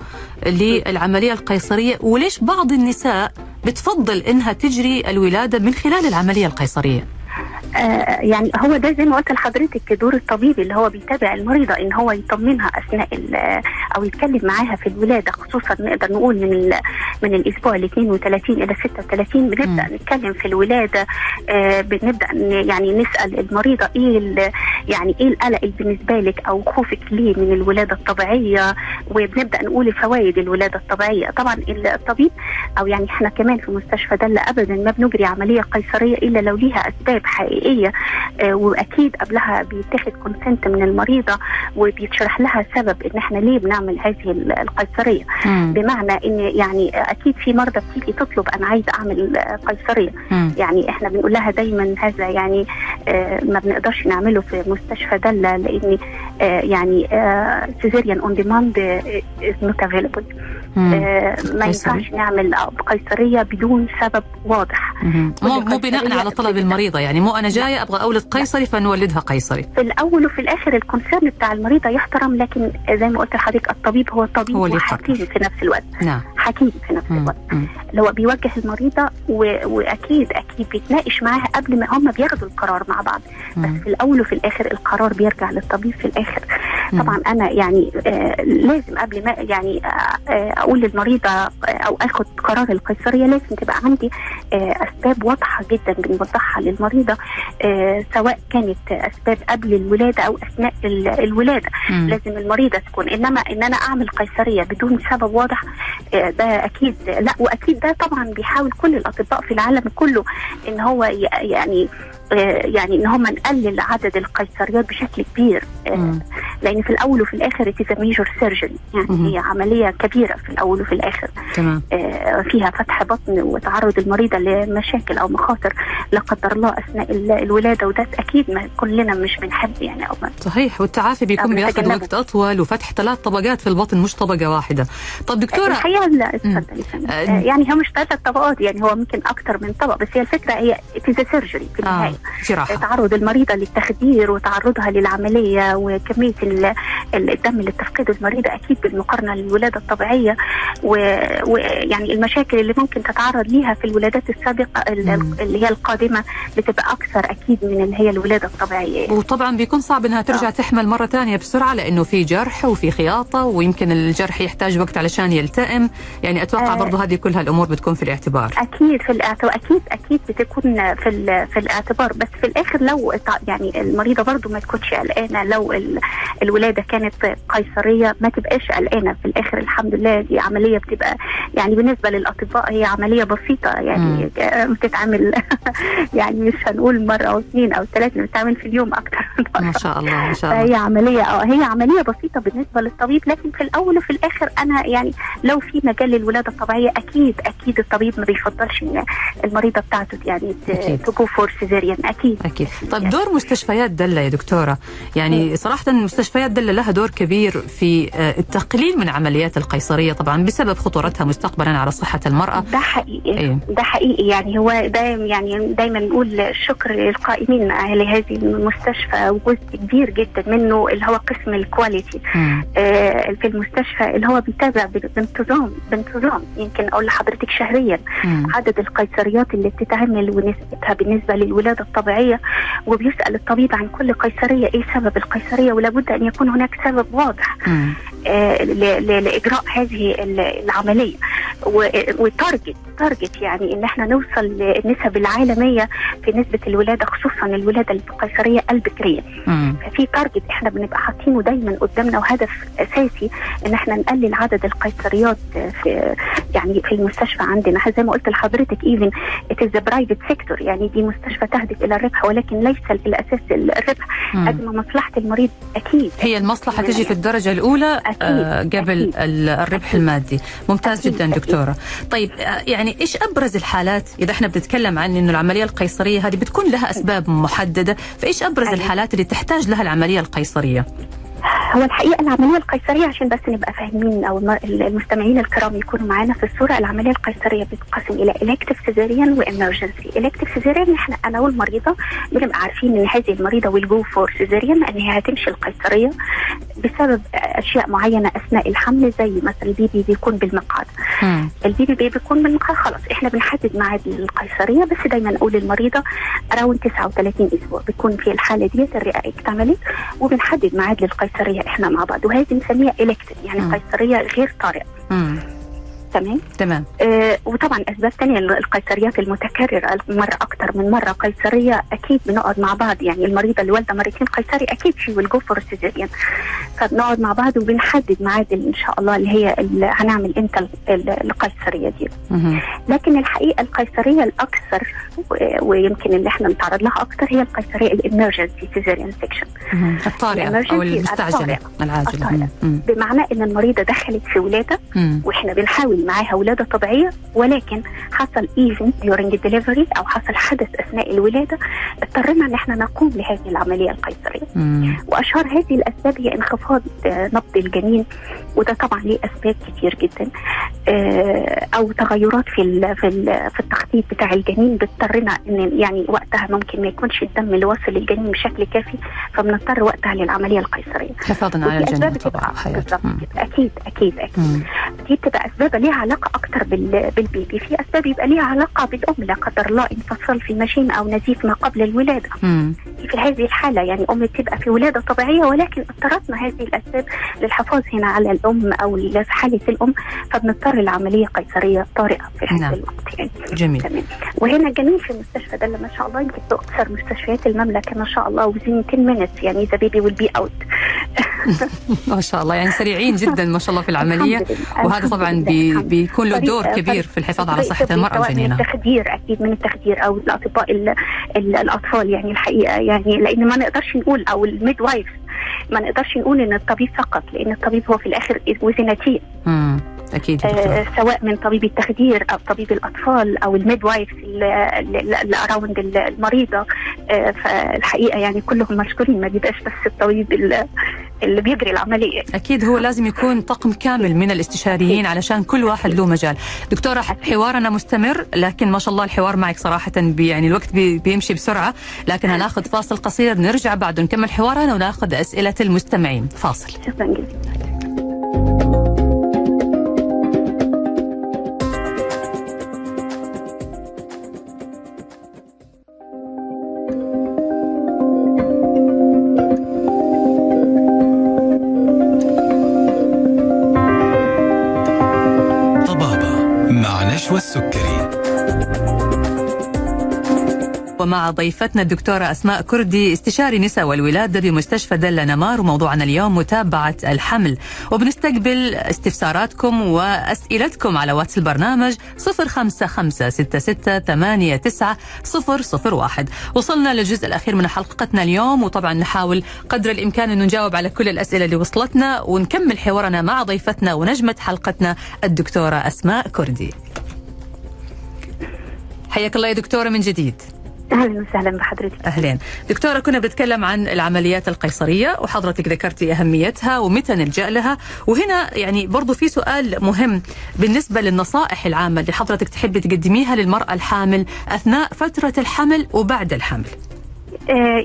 للعملية القيصرية وليش بعض النساء بتفضل إنها تجري الولادة من خلال العملية القيصرية آه يعني هو ده زي ما قلت لحضرتك دور الطبيب اللي هو بيتابع المريضة إن هو يطمنها أثناء ال- أو يتكلم معاها في الولادة خصوصا نقدر نقول من ال- من الأسبوع ال 32 إلى 36 بنبدأ مم. نتكلم في الولادة آه بنبدأ يعني نسأل المريضة إيه يعني إيه القلق اللي بالنسبة لك أو خوفك ليه من الولادة الطبيعية وبنبدأ نقول فوائد الولادة الطبيعية طبعا الطبيب أو يعني إحنا كمان في مستشفى دلة ابدا ما بنجري عملية قيصرية إلا لو ليها أسباب حقيقية آه وأكيد قبلها بيتاخد كونسنت من المريضة وبيتشرح لها سبب إن إحنا ليه بنعمل هذه ال- القيصرية. بمعنى إن يعني أكيد في مرضى بتيجي تطلب أنا عايزة أعمل قيصرية. يعني إحنا بنقول لها دايما هذا يعني آه ما بنقدرش نعمله في مستشفى دلة لأن آه يعني cesarean on demand is not available مم. ما. ينفعش نعمل آه، قيصرية بدون سبب واضح مو مو بناء على طلب. المريضة يعني مو أنا جاية أبغى أولد قيصري فنولدها قيصري في الأول وفي الآخر الكونسيرن بتاع المريضة يحترم لكن زي ما قلت لحضرتك الطبيب هو طبيب هو وحكيم. في نفس الوقت نعم حكيم في نفس. الوقت. اللي هو بيوجه المريضة و... وأكيد أكيد بيتناقش معاها قبل ما هم بياخدوا القرار مع بعض بس. في الأول وفي الآخر القرار بيرجع للطبيب في الآخر مم. طبعا أنا يعني آه لازم قبل ما يعني آه آه أقول للمريضة آه أو آخد قرار القيصرية لازم تبقى عندي آه أسباب واضحة جدا بنوضحها للمريضة آه سواء كانت أسباب قبل الولادة أو أثناء ال- الولادة مم. لازم المريضة تكون إنما إن أنا أعمل قيصرية بدون سبب واضح آه، ده أكيد لا وأكيد ده طبعا بيحاول كل الأطباء في العالم كله إن هو يعني يعني إن هم نقلل عدد القيصريات بشكل كبير. آه،. لأن في الأول وفي الآخر it's major مهم. يعني هي عملية كبيرة في الأول وفي الآخر. تمام. آه، فيها فتح بطن وتعرض المريضه لمشاكل أو مخاطر لا قدر الله أثناء ال- الولادة وده أكيد ما كلنا مش بنحب يعني أو صحيح. والتعافي بيكون بياخذ. وقت أطول وفتح ثلاث طبقات في البطن مش طبقة واحدة. طب دكتوره الحقيقة لا اتفضلي. آه، آه، يعني هو مش ثلاث طبقات يعني هو ممكن أكثر من طبق بس هي الفكرة هي it's surgery في النهاية. جراحه تعرض المريضة للتخدير وتعرضها للعملية وكمية الدم اللي بتفقده المريضة أكيد بالمقارنة للولادة الطبيعية ويعني المشاكل اللي ممكن تتعرض ليها في الولادات السابقة. اللي هي القادمة بتبقى أكثر أكيد من اللي هي الولادة الطبيعية وطبعا بيكون صعب إنها ترجع آه. تحمل مرة ثانية بسرعة لأنه في جرح وفي خياطة ويمكن الجرح يحتاج وقت علشان يلتئم يعني أتوقع آه. برضه هذه كل هالامور بتكون في الاعتبار أكيد في الاعتبار أكيد أكيد بتكون في في الاعتبار بس في الآخر لو يعني المريضة برضو ما تكونش قلقانة لو ال- الولادة كانت قيصرية ما تبقاش قلقانة. في الآخر الحمد لله دي عملية بتبقى يعني بالنسبة للأطباء هي عملية بسيطة. يعني بتتعمل يعني مش هنقول مرة أو اثنين أو ثلاثة بتتعمل في اليوم أكتر. من مره ما شاء الله ما شاء الله. فهي عملية آه هي عملية بسيطة بالنسبة للطبيب لكن في الأول وفي الآخر أنا يعني لو في مجال للولادة الطبيعية أكيد أكيد الطبيب ما بيفضلش إن المريضة بتاعته يعني. to go for cesarean أكيد. أكيد. طيب دور مستشفيات دلة يا دكتورة. يعني صراحة مستشفيات دلة لها دور كبير في آه، التقليل من عمليات القيصرية طبعا بسبب خطورتها مستقبلا على صحة المرأة ده حقيقي أيوه. ده حقيقي يعني هو دايما يعني دايما نقول الشكر للقائمين على هذه المستشفى وجزء كبير جدا منه اللي هو قسم الكواليتي. آه، في المستشفى اللي هو بيتابع بانتظام بانتظام يمكن أقول لحضرتك شهريا مم. عدد القيصريات اللي بتتعمل ونسبتها بالنسبة للولادة الطبيعية وبيسأل الطبيب عن كل قيصرية إيه سبب القيصرية ولابد أن يكون هناك سبب واضح. آه، لإجراء هذه ال- العملية و target target يعني إن إحنا نوصل للنسب العالمية في نسبة الولادة خصوصا الولادة القيصرية البكرية. ففي target إحنا بنبقى حاطينه دايما قدامنا وهدف أساسي إن إحنا نقلل عدد القيصريات في يعني في المستشفى عندنا زي ما قلت لحضرتك even it is private sector يعني دي مستشفى تهدف إلى الربح ولكن ليس الأساس الربح. قد ما مصلحة المريض أكيد هي المصلحة تجي في الدرجة الأولى أكيد، آه، قبل أكيد. ال- الربح المادي ممتاز أكيد، جدا أكيد. دكتورة. طيب آه، يعني إيش أبرز الحالات؟ إذا إحنا بنتكلم عن إنه العملية القيصرية هذه بتكون لها أسباب محددة فإيش أبرز أيوة. الحالات اللي تحتاج لها العملية القيصرية؟ هو الحقيقة العملية القيصرية عشان بس نبقى فاهمين أو الم- المستمعين الكرام يكونوا معانا في الصورة العملية القيصرية بتتقسم إلى elective cesarean و emergency elective cesarean إحنا أنا والمريضة بنبقى عارفين إن هذه المريضة will go for cesarean ان هي هتمشي القيصرية بسبب أشياء معينة أثناء الحمل زي مثلا ال baby بيكون بالمقعد. ال baby بي بيكون من خلاص. إحنا بنحدد ميعاد القيصرية بس دايما نقول للمريضة around 39 أسبوع. بيكون في الحالة ديت الرئة اكتملت وبنحدد ميعاد للقيصرية. إحنا مع بعض وهذه بنسميها elective يعني. قيصرية غير طارئة. تمام تمام آه وطبعا أسباب تانية القيصريات المتكررة مرة أكتر من مرة قيصرية أكيد بنقعد مع بعض يعني المريضة اللي والده مرتين قيصري أكيد go for cesarean فبنقعد مع بعض وبنحدد ميعاد إن شاء الله اللي هي اللي هنعمل إمتى ال- ال- القيصرية دي. لكن الحقيقة القيصرية الأكثر ويمكن اللي إحنا نتعرض لها أكثر هي القيصرية ال emergency cesarean المستعجلة الطارئة. العاجلة الطارئة. مم. بمعنى إن المريضة دخلت في ولاده. وإحنا بنحاول معاها ولادة طبيعية ولكن حصل event during delivery أو حصل حدث أثناء الولادة اضطرينا إن إحنا نقوم بهذه العملية القيصرية. مم. وأشهر هذه الأسباب هي انخفاض آه، نبض الجنين وده طبعا ليه أسباب كتير جدا آه، أو تغيرات في ال في ال في التخطيط بتاع الجنين بتضطرنا إن يعني وقتها ممكن ما يكونش الدم اللي واصل للجنين بشكل كافي فبنضطر وقتها للعملية القيصرية. حفاظا على الجنين طبعا بالظبط أكيد أكيد أكيد. مم. دي بتبقى أسباب ليها علاقة بال- بالبيبي. في أسباب يبقى ليها علاقة بالأم لا قدر الله انفصال في المشيم أو نزيف ما قبل الولادة. مم. في هذه الحالة يعني أم بتبقى في ولادة طبيعية ولكن اضطرتنا هذه الأسباب للحفاظ هنا على الأم أو لحالة الأم فبنضطر لعملية قيصرية طارئة في هذا نعم. الوقت يعني. جميل. تمام. وهنا الجميل في المستشفى ده اللي ما شاء الله يمكن أكثر مستشفيات المملكة ما شاء الله within 10 minutes يعني the baby will be out ما شاء الله يعني سريعين جدا ما شاء الله في العملية. وهذا طبعا بي بيكون له دور كبير في الحفاظ على صحة المرأة سواء من وجنينها. التخدير أكيد من التخدير أو الاطباء ال ال الأطفال يعني الحقيقة. يعني لأن ما نقدرش نقول أو ال midwife ما نقدرش نقول إن الطبيب فقط لأن الطبيب هو في الآخر وزنتين. دكتور. آه سواء من طبيب التخدير أو طبيب الأطفال أو ال midwife اللي around المريضة. آه فالحقيقة يعني كلهم مشكورين ما بيبقاش بس الطبيب اللي- بيجري العملية. أكيد هو لازم يكون طقم كامل من الاستشاريين علشان كل واحد له مجال. دكتورة حوارنا مستمر لكن ما شاء الله الحوار معك صراحة بي يعني الوقت بي بيمشي بسرعة لكن هناخذ فاصل قصير نرجع بعد نكمل حوارنا وناخذ أسئلة المستمعين. فاصل. شكرا جزيلا. مع نشوى السكري ومع ضيفتنا الدكتورة أسماء كردي استشاري نساء والولادة بمستشفى دلة نمار وموضوعنا اليوم متابعة الحمل. وبنستقبل استفساراتكم وأسئلتكم على واتس البرنامج 0556689001 وصلنا للجزء الأخير من حلقتنا اليوم وطبعا نحاول قدر الإمكان أن نجاوب على كل الأسئلة اللي وصلتنا ونكمل حوارنا مع ضيفتنا ونجمة حلقتنا الدكتورة أسماء كردي. حياك الله يا دكتورة من جديد؟ أهلا وسهلا بحضرتك. اهلين دكتورة كنا بنتكلم عن العمليات القيصرية وحضرتك ذكرتي أهميتها ومتى نلجأ لها. وهنا يعني برضو في سؤال مهم بالنسبة للنصائح العامة اللي حضرتك تحبي تقدميها للمرأة الحامل أثناء فترة الحمل وبعد الحمل.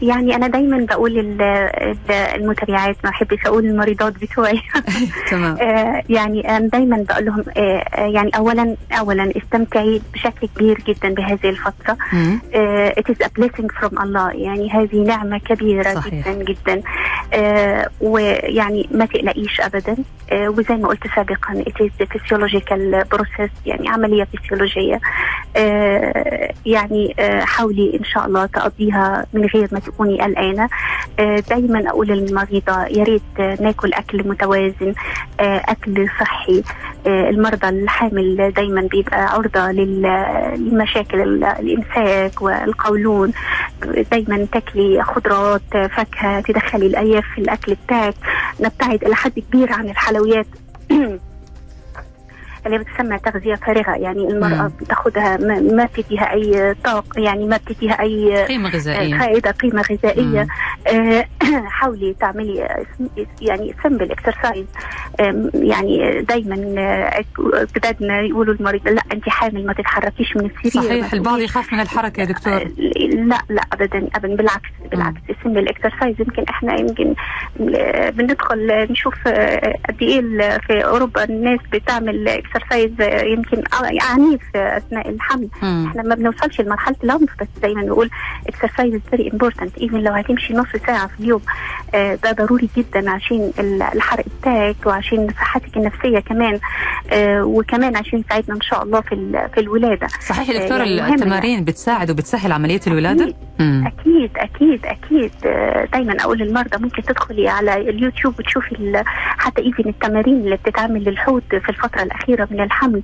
يعني أنا دايما بقول ال- ال- المتابعات ما بحبش أقول المريضات بتوعي. تمام. آه، يعني أنا دايما بقول لهم آه، آه، يعني اولا اولا استمتعي بشكل كبير جدا بهذه الفترة. آه، it is a blessing from الله يعني هذه نعمة كبيرة صحيح. جدا جدا. آه، ويعني ما تقلقيش أبدا. آه، وزي ما قلت سابقا it is a physiological process يعني عملية فسيولوجية. آه، يعني آه، حاولي إن شاء الله تقضيها من غير ما تكوني قلقانة. آه، دايما أقول للمريضة يا ريت آه، ناكل أكل متوازن آه، أكل صحي. آه، المرضى الحامل دايما بيبقى عرضة لل- للمشاكل ال- الإمساك والقولون. دايما تاكلي خضروات آه، فاكهة تدخلي الألياف في الأكل بتاعك. نبتعد إلى حد كبير عن الحلويات. اللي بتسمى تغذية فارغة يعني المرأة مم. بتاخدها ما ما بتديها أي طاقة يعني ما بتديها أي قيمة غذائية. فائدة قيمة غذائية. مم. آه، حاولي تعملي آه، يعني simple exercise يعني دايما آه، جدادنا يقولوا المريض لا انت حامل ما تتحركيش من السرير صحيح البعض يخاف من الحركة يا دكتور. آه، لا لا ابدا ابدا بالعكس بالعكس ال simple exercise يمكن إحنا يمكن آه، بندخل نشوف آه، قد إيه في أوروبا الناس بتعمل exercise يمكن عنيف أثناء الحمل مم. إحنا ما بنوصلش لمرحلة العنف بس زي ما بنقول exercise very important even لو هتمشي نص ساعة في اليوم آه، ده ضروري جدا عشان ال- الحرق بتاعك وعشان صحتك النفسية كمان آه، وكمان عشان يساعدنا إن شاء الله في في الولادة صحيح يا دكتور يعني التمارين بتساعد وبتسهل عملية الولادة أكيد. مم. أكيد أكيد أكيد آه، دايما أقول للمرضى ممكن تدخلي على اليوتيوب وتشوفي حتى even التمارين اللي بتتعمل للحوض في الفترة الأخيرة من الحمل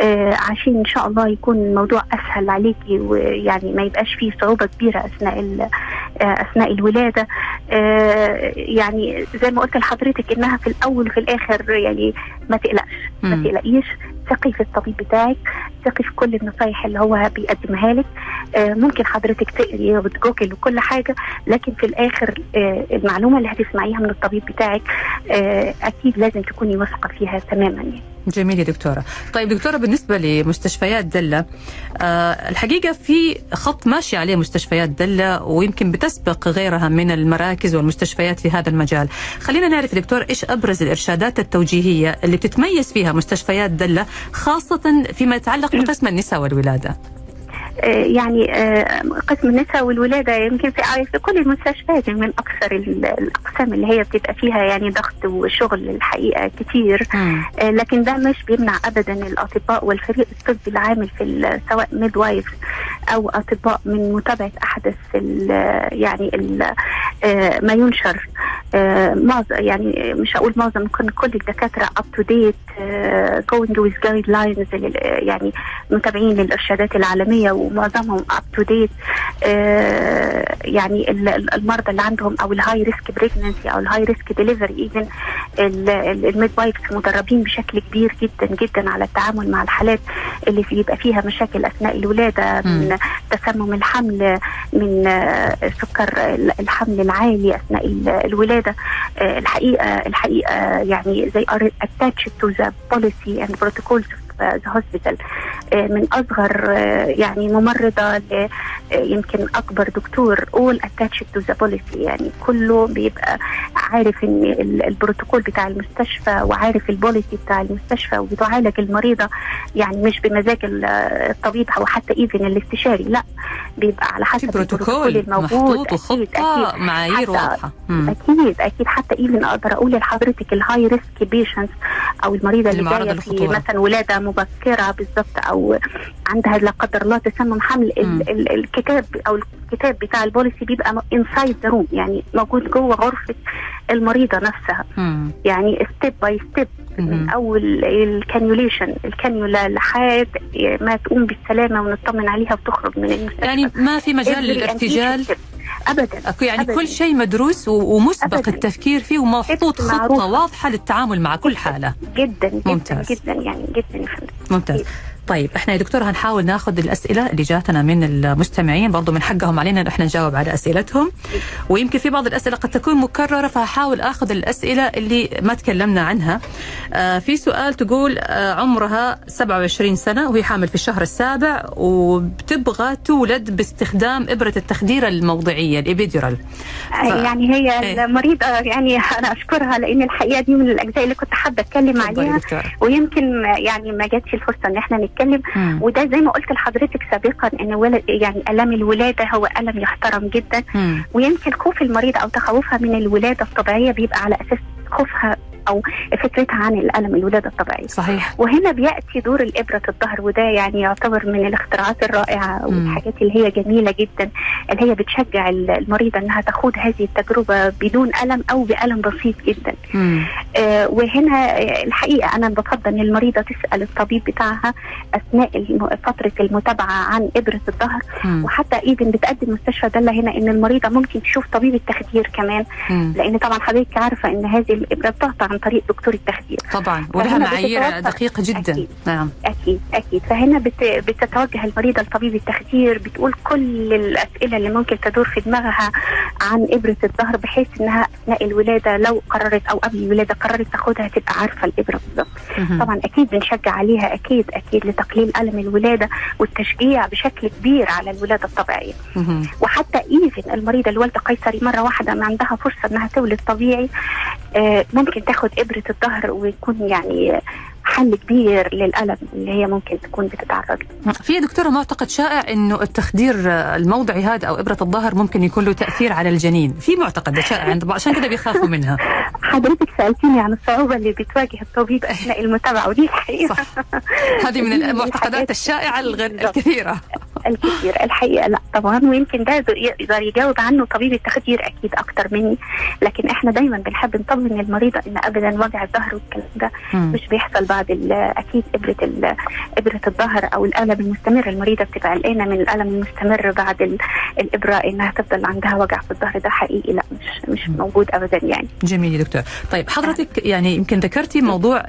آه، عشان إن شاء الله يكون الموضوع أسهل عليكي ويعني ما يبقاش فيه صعوبة كبيرة أثناء آه، أثناء الولادة آه، يعني زي ما قلت لحضرتك إنها في الأول وفي الآخر يعني ما تقلقش ما. تقلقيش ثقي في الطبيب بتاعك ثقي في كل النصايح اللي هو بيقدمها لك. آه، ممكن حضرتك تقري وتجوجل وكل حاجة لكن في الآخر آه، المعلومة اللي هتسمعيها من الطبيب بتاعك آه، أكيد لازم تكوني واثقة فيها تماما يعني. جميل يا دكتورة. طيب دكتورة بالنسبة لمستشفيات دلة آه الحقيقة في خط ماشي عليه مستشفيات دلة ويمكن بتسبق غيرها من المراكز والمستشفيات في هذا المجال. خلينا نعرف دكتور إيش أبرز الإرشادات التوجيهية اللي بتتميز فيها مستشفيات دلة خاصة فيما يتعلق بقسم النساء والولادة. آه، يعني آه، قسم النساء والولادة يمكن في في كل المستشفيات يعني من أكثر ال- الأقسام اللي هي بتبقى فيها يعني ضغط وشغل الحقيقة كتير. آه، لكن ده مش بيمنع ابدا الأطباء والفريق الطبي العامل في سواء midwife أو أطباء من متابعة أحدث ال يعني ال آه، ما ينشر. آه، معظم يعني مش هقول معظم كل كل الدكاترة up to date going with guidelines يعني متابعين للارشادات العالمية ومعظمهم up to date يعني ال- ال- المرضى اللي عندهم أو ال high risk pregnancy أو ال high risk delivery even ال midwives مدربين بشكل كبير جدا جدا على التعامل مع الحالات اللي بيبقى فيها مشاكل أثناء الولادة من تسمم الحمل من آه، سكر الحمل العالي أثناء ال- الولادة. زياده الحقيقة الحقيقة يعني زي attach to the policy and protocols of the hospital آه، من أصغر آه، يعني ممرضة آه، يمكن أكبر دكتور all attached to the policy يعني كله بيبقى عارف إن ال- البروتوكول بتاع المستشفى وعارف ال policy بتاع المستشفى وبتعالج المريضة يعني مش بمزاج ال- الطبيب أو حتى even الاستشاري لا بيبقى على حسب البروتوكول بروتوكول الموجود وخطة أكيد. معايير مم. أكيد أكيد حتى even أقدر أقول لحضرتك ال high risk patients أو المريضة اللي جاية في. مثلا ولادة مبكرة بالضبط أو عندها لا قدر الله تسمم حمل. ال- ال- الكتاب أو الكتاب بتاع ال policy بيبقى inside the room يعني موجود جوه غرفة المريضة نفسها مم. يعني step by step من. اول ال cannulation الكانيولا لحد ما تقوم بالسلامة ونطمن عليها وتخرج من المستشفى يعني ما في مجال للارتجال. ابدا أكو يعني أبداً. كل شيء مدروس ومسبق أبداً. التفكير فيه ومحطوط خطة معروفة. واضحة للتعامل مع كل حالة جدا جدا ممتاز. جدا يعني جدا يا فندم ممتاز طيب إحنا يا دكتور هنحاول ناخذ الأسئلة اللي جاتنا من المستمعين برضو من حقهم علينا إن إحنا نجاوب على أسئلتهم. ويمكن في بعض الأسئلة قد تكون مكررة فهحاول آخذ الأسئلة اللي ما تكلمنا عنها. آه في سؤال تقول آه عمرها 27 سنة وهي حامل في الشهر السابع وبتبغى تولد باستخدام إبرة التخدير الموضعية الابيدورال يعني هي إيه. المريضة يعني أنا أشكرها لأن الحقيقة دي من الأجزاء اللي كنت حابة أتكلم تفضلي عليها. ويمكن يعني ما جاتش الفرصة إن إحنا نتكلم مم. وده زي ما قلت لحضرتك سابقا إن ولد يعني ألم الولادة هو ألم يحترم جدا مم. ويمكن خوف المريضة أو تخوفها من الولادة الطبيعية بيبقى على أساس خوفها أو فكرتها عن الألم الولادة الطبيعية صحيح وهنا بيأتي دور الإبرة الظهر وده يعني يعتبر من الاختراعات الرائعة. والحاجات اللي هي جميلة جدا اللي هي بتشجع المريضة إنها تخوض هذه التجربة بدون ألم أو بألم بسيط جدا مم. آه وهنا آه، الحقيقة أنا بفضل إن المريضة تسأل الطبيب بتاعها أثناء فترة المتابعة عن إبرة الظهر. وحتى أيضا بتقدم مستشفى دله هنا إن المريضة ممكن تشوف طبيب التخدير كمان مم. لأن طبعا حضرتك عارفة إن هذه الإبرة بتقطع عن طريق دكتور التخدير طبعا ولها معايير دقيقة جدا أكيد. نعم أكيد أكيد فهنا بت... بتتوجه المريضه لطبيب التخدير بتقول كل الأسئلة اللي ممكن تدور في دماغها عن إبرة الظهر بحيث إنها أثناء الولادة لو قررت أو قبل الولادة قررت تاخدها تبقى عارفة الإبرة بالظبط. طبعا أكيد بنشجع عليها أكيد أكيد لتقليل ألم الولادة والتشجيع بشكل كبير على الولادة الطبيعية مهم. وحتى إيفن المريضة اللي والده قيصري مرة واحدة ما عندها فرصة إنها تولد طبيعي آه، ممكن تاخد إبرة الظهر ويكون يعني حل كبير للألم اللي هي ممكن تكون بتتعرض له. في يا دكتورة معتقد شائع إنه التخدير الموضعي هذا أو إبرة الظهر ممكن يكون له تأثير على الجنين في معتقد شائع عند عشان كذا بيخافوا منها حضرتك سألتيني عن الصعوبة اللي بتواجه الطبيب أثناء المتابعة ودي الحقيقة صح. هذه من المعتقدات الشائعة الغير بالضبط. الكثيرة الكثير الحقيقة لا طبعا ويمكن ده يقدر يجاوب عنه طبيب التخدير أكيد أكتر مني لكن إحنا دايما بنحب نطمن المريضه إن ابدا وجع الظهر والكلام ده. مش بيحصل بعد ال- أكيد إبرة إبرة الظهر أو الألم المستمر. المريضة بتبقى قلقانة من الألم المستمر بعد ال- الإبرة إنها تفضل عندها وجع في الظهر. ده حقيقي. لا مش مش موجود ابدا يعني. جميل يا دكتور. طيب حضرتك يعني يمكن ذكرتي موضوع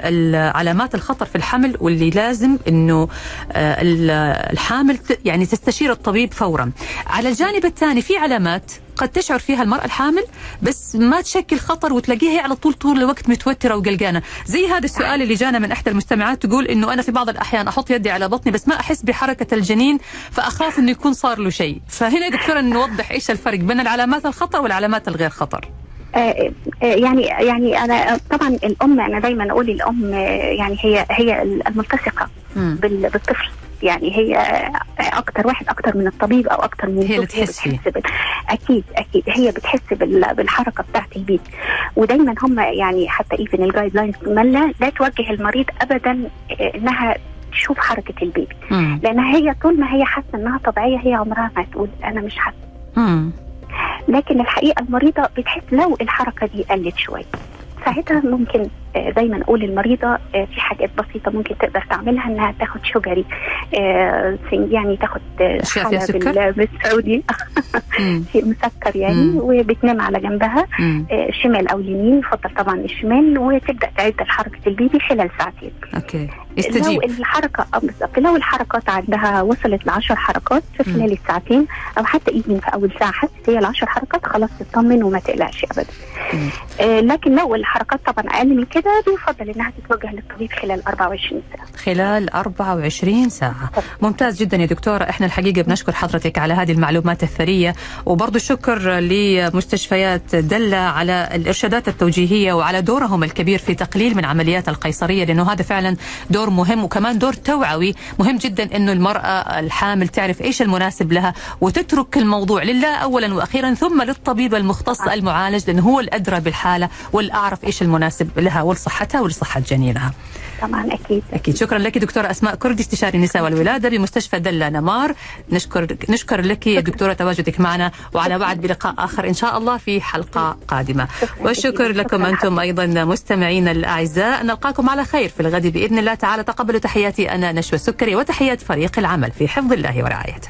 علامات الخطر في الحمل واللي لازم إنه آه، ال- الحامل يعني تستشير الطبيب فورا. على الجانب الثاني في علامات قد تشعر فيها المرأة الحامل بس ما تشكل خطر وتلاقيها هي على طول طول الوقت متوترة وقلقانة. زي هذا السؤال اللي جانا من إحدى المستمعات تقول إنه أنا في بعض الأحيان أحط يدي على بطني بس ما أحس بحركة الجنين فأخاف إنه يكون صار له شيء. فهنا دكتورة نوضح إيش الفرق بين العلامات الخطر والعلامات الغير خطر. آه، آه، يعني يعني أنا طبعا الأم أنا دايما أقول الأم آه، يعني هي هي الملتصقة بالطفل. يعني هي أكتر واحد أكتر من الطبيب أو أكتر من هي اللي الزوج، تحس فيه. بال... أكيد أكيد هي بتحس بال... بالحركة بتاعت ال baby ودايما هم يعني حتى even ال guidelines لا لا توجه المريض ابدا آه، إنها تشوف حركة البيبي مم. لأن هي طول ما هي حاسة إنها طبيعية هي عمرها ما تقول أنا مش حاسة. لكن الحقيقة المريضة بتحس لو الحركة دي قلت شوية ساعتها ممكن دايما أقول للمريضه آه، في حاجات بسيطة ممكن تقدر تعملها إنها تاخد شجري آه، يعني تاخد آه، بالسعودي. شيء مسكر يعني مم. وبتنام على جنبها مم. آه، شمال أو يمين يفضل طبعا الشمال وتبدأ تعد حركه البيبي خلال ساعتين okay لو يستجيب الحركة بالظبط لو الحركات عندها وصلت ل 10 حركات في. خلال الساعتين أو حتى even في أول ساعة حست هي ال 10 حركات خلاص تطمن وما تقلقش ابدا. آه لكن لو الحركات طبعا أقل من كده بيفضل إنها تتوجه للطبيب خلال 24 ساعة. خلال 24 ساعة. ممتاز جدا يا دكتورة إحنا الحقيقة بنشكر حضرتك على هذه المعلومات الثرية. وبرضو الشكر لمستشفيات دلة على الإرشادات التوجيهية وعلى دورهم الكبير في تقليل من عمليات القيصرية لأنه هذا فعلا دور مهم وكمان دور توعوي. مهم جدا أنه المرأة الحامل تعرف إيش المناسب لها وتترك الموضوع لله أولا وأخيرا ثم للطبيب المختص المعالج لأنه هو الأدرى بالحالة والأعرف إيش المناسب لها. ولصحتها ولصحة جنينها طبعا أكيد. أكيد. شكرا لك دكتورة أسماء كردي استشاري النساء والولادة بمستشفى دلة نمار. نشكر نشكر لك يا دكتورة تواجدك معنا وعلى وعد بلقاء آخر إن شاء الله في حلقة قادمة. شكراً والشكر. لكم شكراً أنتم أيضا مستمعينا الأعزاء. نلقاكم على خير في الغد بإذن الله تعالى. تقبلوا تحياتي أنا نشوى السكري وتحيات فريق العمل في حفظ الله ورعايته.